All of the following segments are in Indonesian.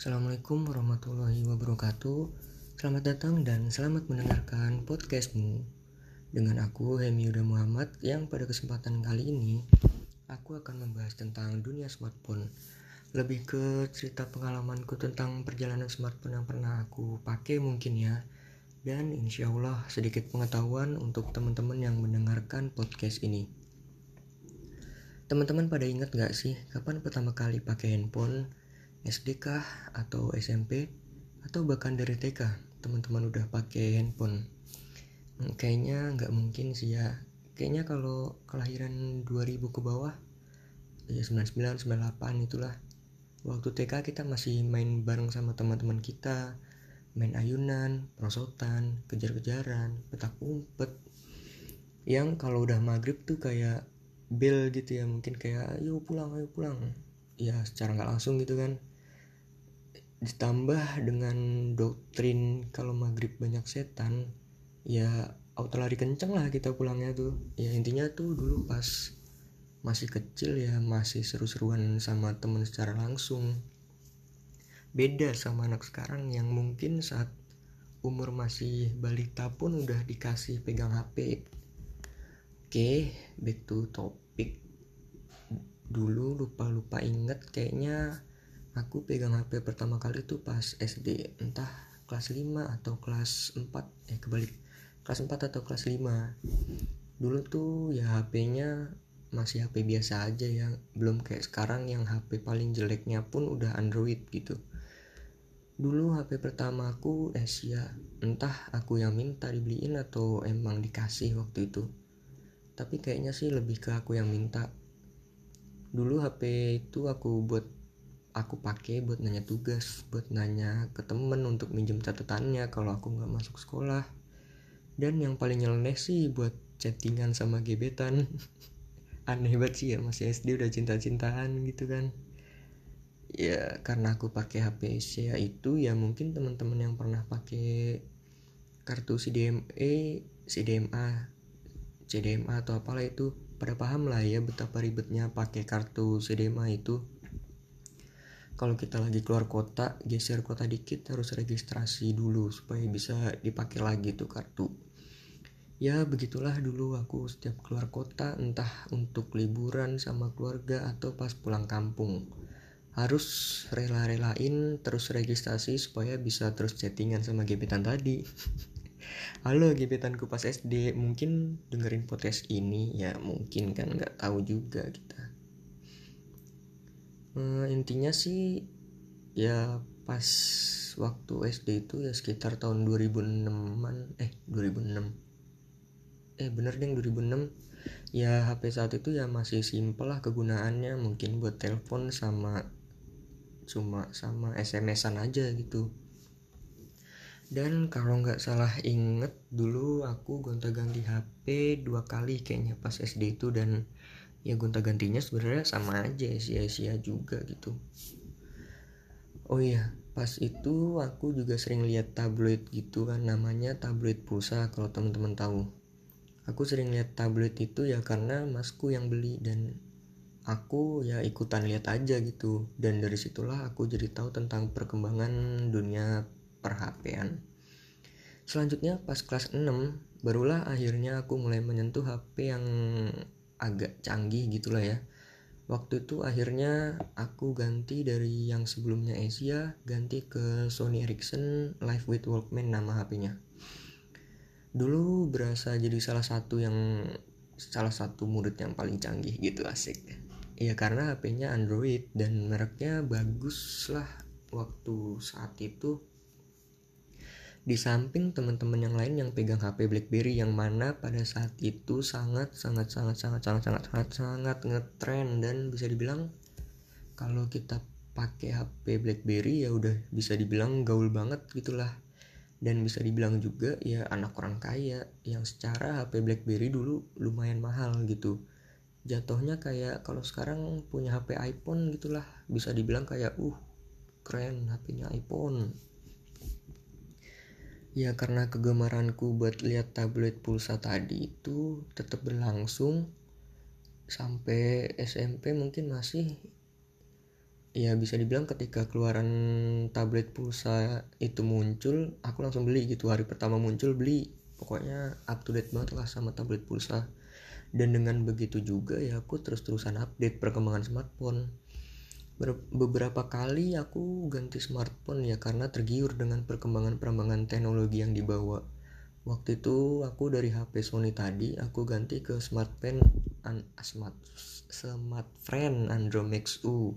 Assalamualaikum warahmatullahi wabarakatuh. Selamat datang dan selamat mendengarkan podcastmu. Dengan aku Hemi Yuda Muhammad Yang pada kesempatan kali ini Aku akan membahas tentang dunia smartphone. Lebih ke cerita pengalamanku tentang perjalanan smartphone yang pernah aku pakai mungkin ya. Dan insya Allah sedikit pengetahuan untuk teman-teman yang mendengarkan podcast ini. Teman-teman pada ingat gak sih kapan pertama kali pakai handphone? SD kah? Atau SMP? Atau bahkan dari TK teman-teman udah pakai handphone? Hmm, kayaknya nggak mungkin sih ya. Kayaknya kalau kelahiran 2000 ke bawah, ya 99, 98 itulah. Waktu TK kita masih main bareng sama teman-teman kita, main ayunan, perosotan, kejar-kejaran, petak umpet. Yang kalau udah maghrib tuh kayak bel gitu ya mungkin kayak ayo pulang ayo pulang ya secara nggak langsung gitu kan ditambah dengan doktrin kalau maghrib banyak setan ya auto lari kenceng lah kita pulangnya tuh. Ya intinya tuh dulu pas masih kecil ya masih seru-seruan sama temen secara langsung. Beda sama anak sekarang yang mungkin saat umur masih balita pun udah dikasih pegang HP Oke, back to topic. Dulu lupa-lupa inget kayaknya aku pegang HP pertama kali tuh pas SD, entah kelas 5 atau kelas 4, eh kebalik. Kelas 4 atau kelas 5. Dulu tuh ya HP-nya masih HP biasa aja ya, belum kayak sekarang yang HP paling jeleknya pun udah Android gitu. Dulu HP pertama aku Asia, entah aku yang minta dibeliin atau emang dikasih waktu itu tapi kayaknya sih lebih ke aku yang minta dulu HP itu aku buat aku pakai buat nanya tugas buat nanya ke temen untuk minjem catatannya kalau aku nggak masuk sekolah. Dan yang paling nyeleneh sih buat chattingan sama gebetan. Aneh banget sih ya masih SD udah cinta-cintaan gitu kan. Ya karena aku pakai HP Asia itu ya mungkin teman-teman yang pernah pakai kartu CDMA CDMA CDMA atau apalah itu pada paham lah ya betapa ribetnya pakai kartu CDMA itu kalau kita lagi keluar kota geser kota dikit harus registrasi dulu supaya bisa dipakai lagi tuh kartu. Ya begitulah dulu aku setiap keluar kota entah untuk liburan sama keluarga atau pas pulang kampung. Harus rela-relain terus registrasi supaya bisa terus chattingan sama gebetan tadi. Halo gebetanku pas SD Mungkin dengerin podcast ini? Ya mungkin kan nggak tahu juga kita uh, Intinya sih Ya pas waktu SD itu ya sekitar tahun 2006an Eh 2006 Eh bener deh 2006 Ya HP saat itu ya masih simpel lah kegunaannya. Mungkin buat telepon sama Cuma sama SMS-an aja gitu. Dan kalau nggak salah inget dulu aku gonta ganti HP dua kali kayaknya pas SD itu. Dan ya gonta gantinya sebenarnya sama aja sia-sia juga gitu. Oh iya pas itu aku juga sering lihat tablet gitu kan namanya tablet pulsa kalau teman-teman tahu. Aku sering lihat tablet itu ya karena masku yang beli dan aku ya ikutan lihat aja gitu. Dan dari situlah aku jadi tahu tentang perkembangan dunia perhapean. Selanjutnya pas kelas 6 barulah akhirnya aku mulai menyentuh HP yang agak canggih gitulah ya. Waktu itu akhirnya aku ganti dari yang sebelumnya Asia ganti ke Sony Ericsson Live with Walkman nama HP-nya. Dulu berasa jadi salah satu yang salah satu murid yang paling canggih gitu asik. Ya karena HP-nya Android dan mereknya bagus lah waktu saat itu di samping teman-teman yang lain yang pegang HP BlackBerry yang mana pada saat itu sangat sangat sangat sangat sangat sangat sangat sangat ngetren dan bisa dibilang kalau kita pakai HP BlackBerry ya udah bisa dibilang gaul banget gitulah. Dan bisa dibilang juga ya anak orang kaya yang secara HP BlackBerry dulu lumayan mahal gitu. Jatuhnya kayak kalau sekarang punya HP iPhone gitulah bisa dibilang kayak uh keren HP-nya iPhone ya karena kegemaranku buat lihat tablet pulsa tadi itu tetap berlangsung sampai SMP mungkin masih ya bisa dibilang ketika keluaran tablet pulsa itu muncul aku langsung beli gitu. Hari pertama muncul beli. Pokoknya up to date banget lah sama tablet pulsa. Dan dengan begitu juga ya aku terus-terusan update perkembangan smartphone beberapa kali aku ganti smartphone ya karena tergiur dengan perkembangan-perkembangan teknologi yang dibawa. Waktu itu aku dari HP Sony tadi aku ganti ke smartphone an smart smart friend Andromax U.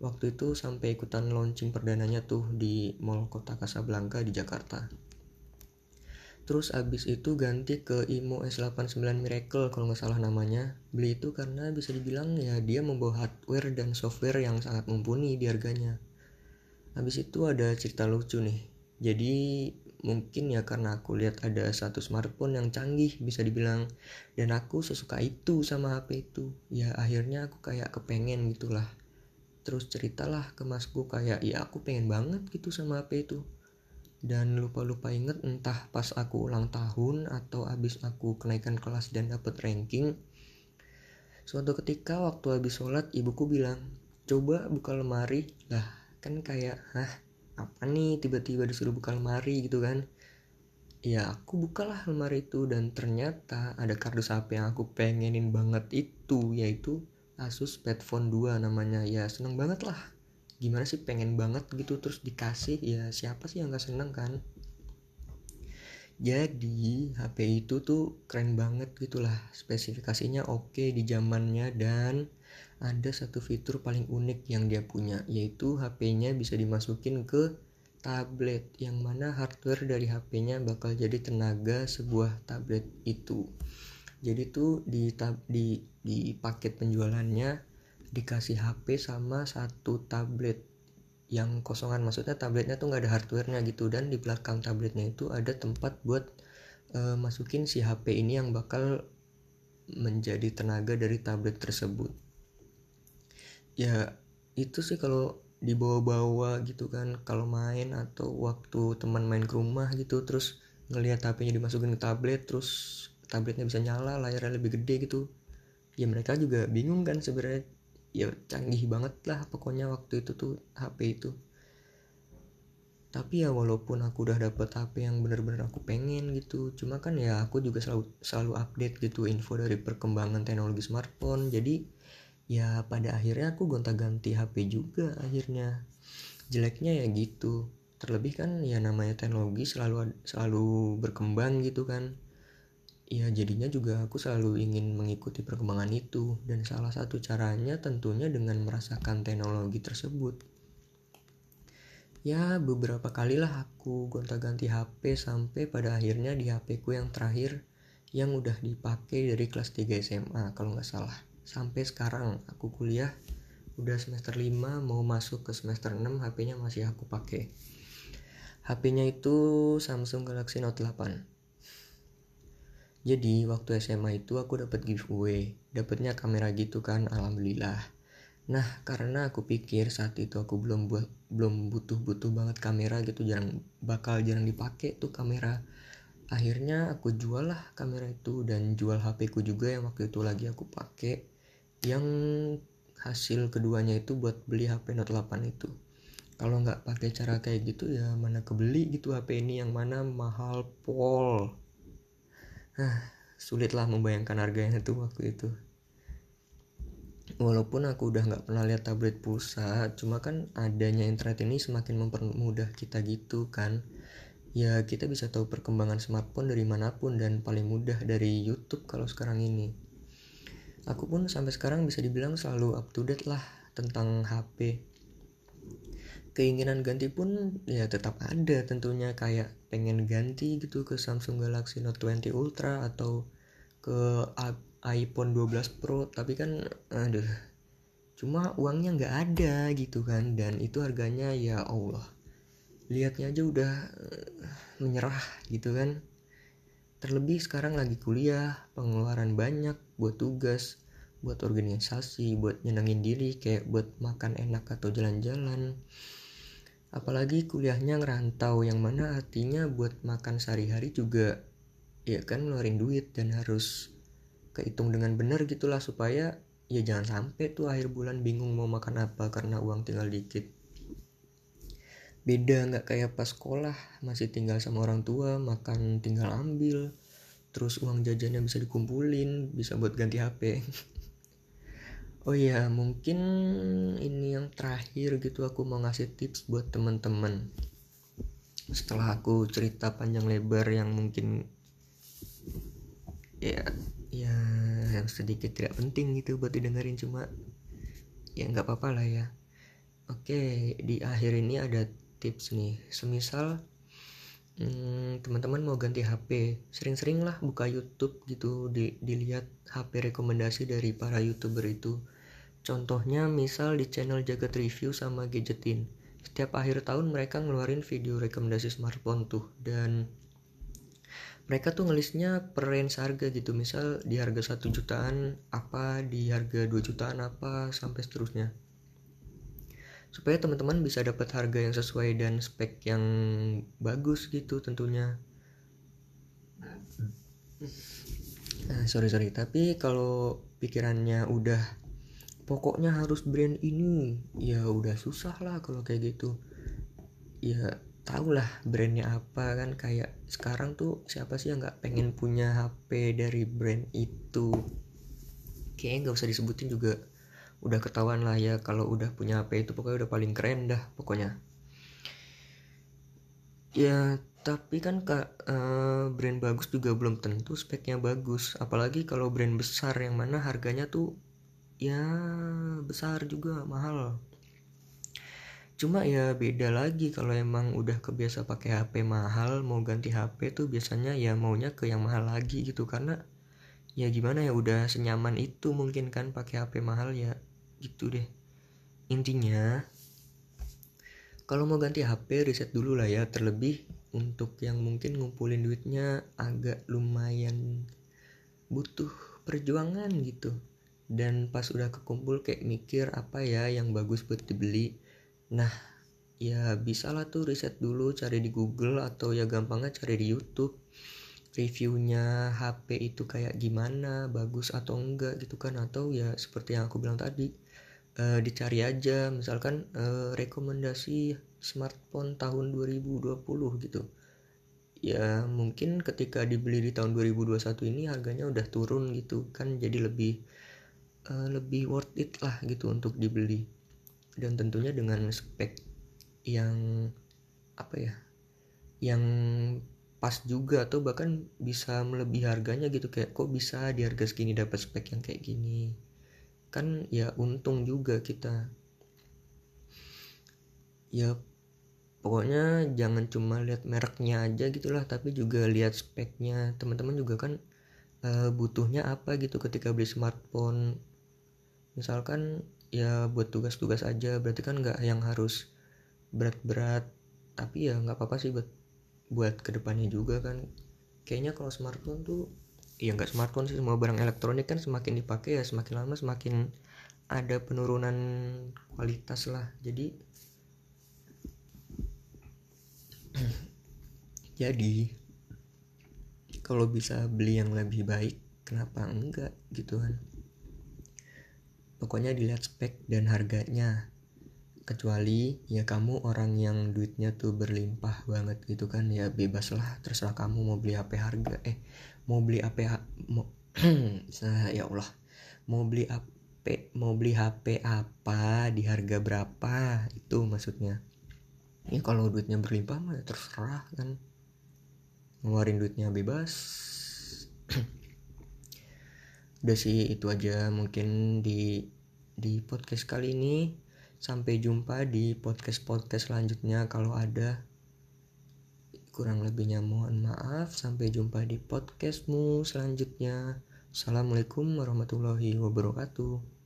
Waktu itu sampai ikutan launching perdananya tuh di Mall Kota Kasablanka di Jakarta terus abis itu ganti ke Imo S89 Miracle kalau nggak salah namanya. Beli itu karena bisa dibilang ya dia membawa hardware dan software yang sangat mumpuni di harganya. Habis itu ada cerita lucu nih. Jadi mungkin ya karena aku lihat ada satu smartphone yang canggih bisa dibilang. Dan aku sesuka itu sama HP itu. Ya akhirnya aku kayak kepengen gitulah. Terus ceritalah ke masku kayak ya aku pengen banget gitu sama HP itu dan lupa-lupa inget entah pas aku ulang tahun atau abis aku kenaikan kelas dan dapet ranking suatu ketika waktu habis sholat ibuku bilang coba buka lemari. Lah kan kayak hah apa nih tiba-tiba disuruh buka lemari? Gitu kan. Ya aku bukalah lemari itu dan ternyata ada kardus HP yang aku pengenin banget itu yaitu Asus Padfone 2 namanya. Ya seneng banget lah gimana sih pengen banget gitu terus dikasih ya siapa sih yang gak seneng kan? Jadi HP itu tuh keren banget gitulah spesifikasinya oke di zamannya dan ada satu fitur paling unik yang dia punya yaitu HP-nya bisa dimasukin ke tablet yang mana hardware dari HP-nya bakal jadi tenaga sebuah tablet itu. Jadi tuh di tab, di di paket penjualannya dikasih HP sama satu tablet yang kosongan. Maksudnya tabletnya tuh nggak ada hardwarenya gitu. Dan di belakang tabletnya itu ada tempat buat uh, masukin si HP ini yang bakal menjadi tenaga dari tablet tersebut. Ya itu sih kalau dibawa-bawa gitu kan. Kalau main atau waktu teman main ke rumah gitu terus ngelihat HP-nya dimasukin ke tablet terus tabletnya bisa nyala layarnya lebih gede gitu. Ya mereka juga bingung kan sebenarnya ya canggih banget lah pokoknya waktu itu tuh HP itu. Tapi ya walaupun aku udah dapet HP yang bener-bener aku pengen gitu cuma kan ya aku juga selalu selalu update gitu info dari perkembangan teknologi smartphone. Jadi ya pada akhirnya aku gonta-ganti HP juga akhirnya. Jeleknya ya gitu. Terlebih kan ya namanya teknologi selalu selalu berkembang gitu kan ya jadinya juga aku selalu ingin mengikuti perkembangan itu. Dan salah satu caranya tentunya dengan merasakan teknologi tersebut. Ya beberapa kalilah aku gonta-ganti HP sampai pada akhirnya di HP ku yang terakhir yang udah dipakai dari kelas 3 SMA kalau nggak salah. Sampai sekarang aku kuliah udah semester 5 mau masuk ke semester 6 HP-nya masih aku pakai. HP-nya itu Samsung Galaxy Note 8 jadi waktu SMA itu aku dapat giveaway, dapatnya kamera gitu kan, alhamdulillah. Nah, karena aku pikir saat itu aku belum buat belum butuh-butuh banget kamera gitu, jarang bakal jarang dipakai tuh kamera. Akhirnya aku jual lah kamera itu dan jual HP ku juga yang waktu itu lagi aku pakai. Yang hasil keduanya itu buat beli HP Note 8 itu. Kalau nggak pakai cara kayak gitu ya mana kebeli gitu HP ini yang mana mahal pol sulitlah membayangkan harganya tuh waktu itu. Walaupun aku udah nggak pernah lihat tablet pulsa cuma kan adanya internet ini semakin mempermudah kita gitu kan. Ya kita bisa tahu perkembangan smartphone dari mana pun dan paling mudah dari YouTube kalau sekarang ini. Aku pun sampai sekarang bisa dibilang selalu up to date lah tentang HP keinginan ganti pun ya tetap ada tentunya kayak pengen ganti gitu ke Samsung Galaxy Note 20 Ultra atau ke iPhone 12 Pro tapi kan aduh cuma uangnya nggak ada gitu kan dan itu harganya ya Allah lihatnya aja udah eh, menyerah gitu kan. Terlebih sekarang lagi kuliah pengeluaran banyak buat tugas buat organisasi buat nyenengin diri kayak buat makan enak atau jalan-jalan apalagi kuliahnya ngerantau yang mana artinya buat makan sehari-hari juga ya kan ngeluarin duit dan harus kehitung dengan benar gitulah supaya ya jangan sampai tuh akhir bulan bingung mau makan apa karena uang tinggal dikit. Beda nggak kayak pas sekolah masih tinggal sama orang tua makan tinggal ambil terus uang jajannya bisa dikumpulin bisa buat ganti HP oh iya mungkin ini yang terakhir gitu aku mau ngasih tips buat teman-teman setelah aku cerita panjang lebar yang mungkin ya ya yang sedikit tidak penting gitu buat didengerin cuma ya nggak apa-apa lah ya. Oke di akhir ini ada tips nih. Semisal hmm, teman-teman mau ganti HP sering-sering lah buka YouTube gitu di, dilihat HP rekomendasi dari para youtuber itu contohnya misal di channel Jagat Review sama Gadgetin. Setiap akhir tahun mereka ngeluarin video rekomendasi smartphone tuh dan mereka tuh ngelisnya per range harga gitu. Misal di harga satu jutaan apa di harga 2 jutaan apa sampai seterusnya. Supaya teman-teman bisa dapat harga yang sesuai dan spek yang bagus gitu tentunya. Nah sorry sorry. Tapi kalau pikirannya udah pokoknya harus brand ini. Ya udah susah lah kalau kayak gitu. Ya tau lah brandnya apa kan. Kayak sekarang tuh siapa sih yang nggak pengen punya HP dari brand itu? Kayaknya nggak usah disebutin juga. Udah ketahuan lah ya kalau udah punya HP itu pokoknya udah paling keren dah pokoknya. Ya tapi kan kak uh, brand bagus juga belum tentu speknya bagus. Apalagi kalau brand besar yang mana harganya tuh ya besar juga mahal. Cuma ya beda lagi kalau emang udah kebiasa pakai HP mahal mau ganti HP tuh biasanya ya maunya ke yang mahal lagi gitu. Karena ya gimana ya udah senyaman itu mungkin kan pakai HP mahal ya gitu deh. Intinya kalau mau ganti HP riset dulu lah ya. Terlebih untuk yang mungkin ngumpulin duitnya agak lumayan butuh perjuangan gitu dan pas udah kekumpul kayak mikir apa ya yang bagus buat dibeli? Nah ya bisa lah tuh riset dulu cari di Google atau ya gampangnya cari di YouTube. Reviewnya HP itu kayak gimana bagus atau enggak gitu kan? Atau ya seperti yang aku bilang tadi uh, dicari aja. Misalkan uh, rekomendasi smartphone tahun 2020 gitu. Ya mungkin ketika dibeli di tahun 2021 ini harganya udah turun gitu kan? Jadi lebih uh, lebih worth it lah gitu untuk dibeli. Dan tentunya dengan spek yang apa ya yang pas juga atau bahkan bisa melebihi harganya gitu. Kayak kok bisa di harga segini dapat spek yang kayak gini? Kan ya untung juga kita. Ya pokoknya jangan cuma lihat mereknya aja gitulah tapi juga lihat speknya. Teman-teman juga kan uh, butuhnya apa gitu ketika beli smartphone misalkan ya buat tugas-tugas aja berarti kan nggak yang harus berat-berat tapi ya nggak apa-apa sih buat buat ke depannya juga kan. Kayaknya kalau smartphone tuh ya nggak smartphone sih semua barang elektronik kan semakin dipakai ya semakin lama semakin ada penurunan kualitas lah. Jadi jadi kalau bisa beli yang lebih baik kenapa enggak gitu kan pokoknya dilihat spek dan harganya. Kecuali ya kamu orang yang duitnya tuh berlimpah banget gitu kan ya bebas lah terserah kamu mau beli HP harga. Eh mau beli HP mau ya Allah. Mau beli HP mau beli HP apa di harga berapa itu maksudnya. Ya kalau duitnya berlimpah mah ya terserah kan. Ngeluarin duitnya bebas udah sih itu aja mungkin di di podcast kali ini. Sampai jumpa di podcast podcast selanjutnya kalau ada. Kurang lebihnya mohon maaf. Sampai jumpa di podcastmu selanjutnya. Assalamualaikum warahmatullahi wabarakatuh